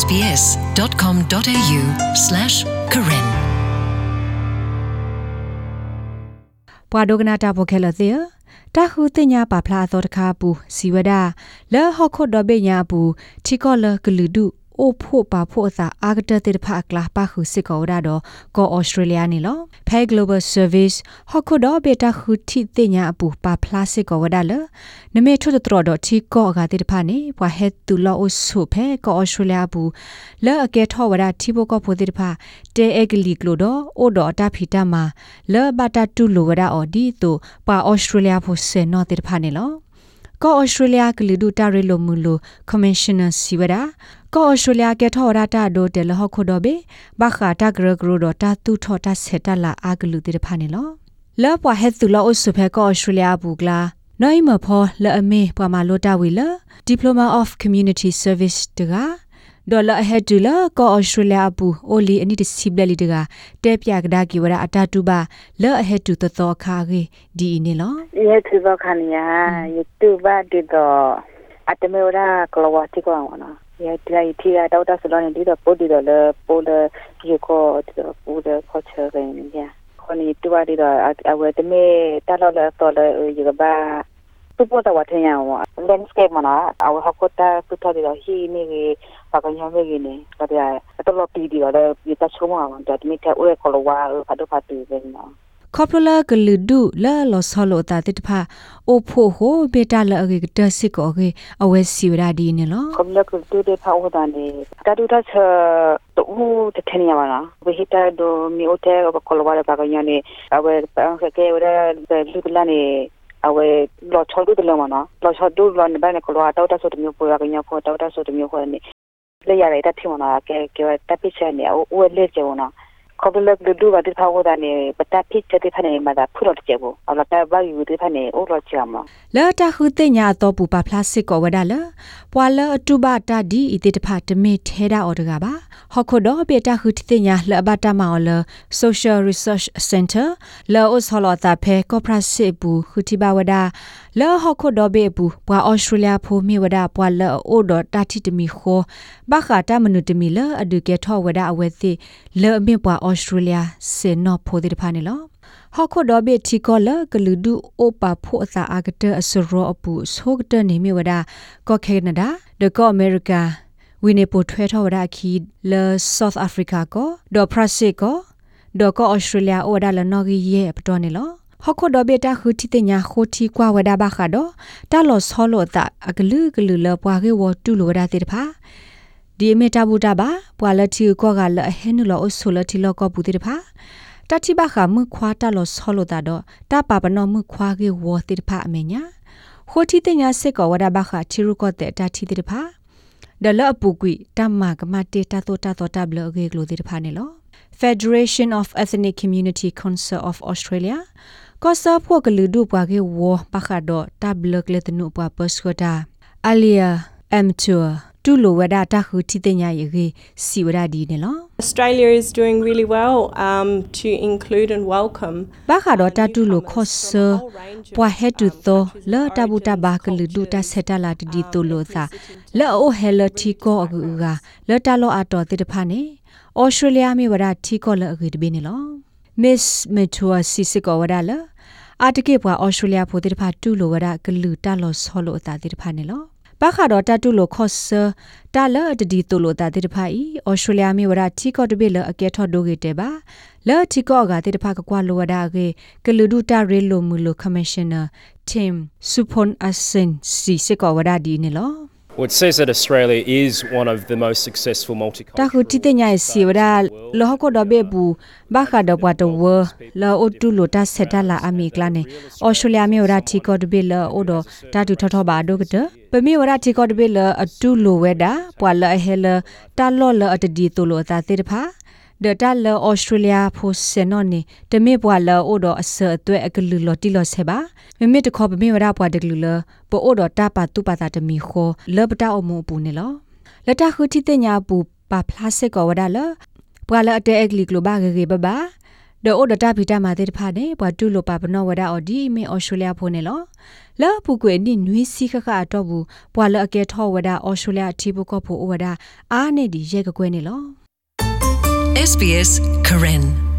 sbs.com.au/karen ပွာဒိုကနာတာဖိုခဲလသေတာဟုတင်ညာပါဖလာသောတခါပူစီဝဒလဲဟခုဒဘေညာပူချီကောလကလူဒူ အိုဖို့ပါဖို့သာအာဂတတေဖာကလာပါခုစစ်ကောဒါတော့ကောဩစတြေးလျနေလောဖဲ global service ဟခုတော့ဘေတာခုတီတင်ညာအပူပါဖလာစစ်ကောဝဒါလနမေထွတ်တော်တော့ချီကောအကတေဖာနေဘွာဟက်တူလောအဆုဖဲကောဩစတြေးလျဘူးလဲအကဲထောဝဒါတီဘကောဖို့တေဖာတဲအဂလီကလိုတော့အိုတော့တာဖီတာမှာလဲဘတာတူလိုဝဒါအော်ဒီတိုပါဩစတြေးလျဖို့ဆေနော်တေဖာနေလော ကောဩစတြေးလျကလူဒူတာရီလိုမူလို commissioner စီဝဒါကောဩစတြေးလျကထောရတာဒိုတယ်လဟခုဒိုဘေဘခါတာဂရဂရဒတာတူထောတာဆက်တလာအာဂလူတိဖာနေလောလောပွားဟက်သူလောအဆုဖဲကောဩစတြေးလျဘူးကလာနိုင်မဖောလအမေပွာမာလိုတာဝီလ Diploma of Community Service တက ဒေါ်လာဟက်ဒူလာကောဩစတြေးလျအပူအိုလီအနိတစီဘလလီတကတဲပြကဒါကီဝရအတာတူပါလောဟက်ဒူတသောခါကေဒီနေလော ye tu ba khan ya youtube ba de do atme ora klowa ti ko na ye dai ti ya dau da salon di do po di do le po le ki ko ti do po de ko che ge ni ya ko ni tu ba di do a we de me ta lo le to le ye ba သူပေါ်တော့ထင်ရအောင် landscape မှာအဝဟကတာသူတော်တယ်ဟီနေကြီးပကညောမေကြီးနေတော့ပြတော်တော်ပြီးပြီးတော့ဒီတချုံမှာတော့ဒီမိတဲ့ဦးရခ လဝါဖတ်တော့ဖတ်ပြီးပဲနော်ခေါပလလာကလူဒုလာလောဆလောတာတိတဖာအိုဖိုဟိုဘေတာလာအကေတစစ်ကိုကေအဝဲ စီဝရာဒီနေလော comme la culture de pa oda ne ta du ta cha to u te theni ya na we hita do mi ote ko ko wa ba ga nya ne awe pa ke ke ora lu la ne awe lo cho du de lo ma na lo cho du lo ne ba ne ko wa ta ta so de mi po ga nya ko ta ta so de mi ko ne le ya re ta thi ma na ke ke ta pi cha ne o le che na ခေါပလက်လူဝတ်ထားဝဒနေပတပိချက်တဲ့ဖနေမှာဒါဖုရတဲ့ဘောအလတာဘာယူတဲ့ဖနေအိုရချာမလာတာခုတင်ညာတော့ပူပါပလတ်စစ်ကောဝဒါလပွာလအတူပါတာဒီအတိတဖတမေထဲတာအော်တကပါဟခုတော့ပေတာခုတင်ညာလဘတာမောလ Social Research Center လောအစဟလတာဖဲကောပရစစ်ဘူးခုတိပါဝဒါလောဟခုတော့ဘေဘူးပွာဩစတြေးလျဖိုမီဝဒါပွာလောအိုဒတာတိတမီခိုဘခတာမနုတမီလအဒုကေထောဝဒါအဝဲသိလောအမေပွာဩစတြေးလျစေနောဖိုဒီတဖာနေလောဟခုဒဘေတီကောလကလူဒူအိုပါဖို့အသာအကတအစရောအပူဆိုကတနေမြဝဒကောကေနဒာဒကောအမေရိကာဝီနေပိုထွဲထောဝဒခီလဆော့တ်အာဖရိကာကောဒေါ်ပရစစ်ကောဒေါ်ကောဩစတြေးလျအိုဒါလနော်ဂီယေပတော်နေလောဟခုဒဘေတာခူတီတညာခိုတီကွာဝဒဘာခါဒတာလောဆောလောတာအကလူကလူလပွားကေဝတူလိုဝဒတေတဖာ ဒီမေတာဘူတာပါပွာလတီကောကလဟဲနုလောအဆူလတီလောကပူတေတဖာတတိဘခမှုခွာတလောဆောလောတာတော့တပါပနောမှုခွာကေဝတေတဖာအမေညာခိုတီတညာစစ်ကောဝဒဘာခချီရုကောတဲ့တတိတေတဖာဒလအပူကွီတမကမတေတာတောတာတောတာဘလကေကလိုတေတဖာနေလော Federation of Ethnic Community Council of Australia ကောဆာဖို့ကလူဒုပွားကေဝပခါဒတဘလကလက်နုပွားပစခတာအလီယာအမ်ချူ တူလိုဝဒတာခုတီတညာယေစီဝဒဒီနေလော Australia is doing really well um to include and welcome ဘာခါတော့တတူလိုခော့ဆာပွာဟက်တူသောလော်တဘူတဘာကလူဒူတဆက်တလာတဒီတူလိုသာလော်အိုဟဲလတီကိုအကူကလော်တလောအတော်တိတဖာနေဩစတြေးလျမြေဝဒတီကိုလော်အကူတပိနေလော Miss Metua Sisiko wadala အာတကေပွားဩစတြေးလျဖိုတိတဖာတူလိုဝရဂလူတလောဆောလိုအတာတိတဖာနေလော ပခါတော့တတူလိုခော့ဆာတလအတဒီတူလိုတာတိတဖာဤဩစတြေးလျမြေဝရချီကော့တပိလအကဲထော့ဒိုဂေတဲ့ပါလော်ချီကော့ကတိတဖာကကွာလိုဝဒါကေဂလူဒူတာရေလိုမူလိုကမရှင်နာ Tim Supon Asen စီစကောဝဒါဒီနေလော Well, it says that Australia is one of the most successful တာ multicultural ခုတိတညာစီဝဒါလောဟကိုဒဘေဘူးဘာခါဒဘဝတဝလောအိုတူလိုတာဆက်တလာအမီကလာနေဩစတြေးလျမြေဝဒါတီကောဒဘေလောအိုဒတာတူထထဘာဒုကတပမီဝဒါတီကောဒဘေလောအတူလိုဝဲတာ ပွာလအဟဲလတာလောလအတဒီတူလိုတာသေတဖာဒတာလောဩစတြေးလျဖိုဆန်နော်နေတမေပွာလောအိုဒအဆအသွဲအကလူလောတီလောဆေပါမမေတခေါ်ပမေဝဒါပွာဒကလူလပိုအိုဒတာပါတူပါတာတမီခောလောပတာအမှုပူနေလောလတခုတိတညာပူပါဖလာစစ်ကောဝဒါလပွာလအတဲအကလီကလိုဘာဂေဂေဘဘာဒေအိုဒတာဖီတာမာတေတဖာနေပွာတူလိုပါပနောဝဒါအော်ဒီမေအော်စတြေးလျဖိုနေလောလောပူကွေနိနွီစီခခအတော့ဘူးပွာလအကဲထောဝဒအော်စတြေးလျအတီဘကောဖို့ဝဒအားနေဒီရဲကကွဲနေလော SBS Karen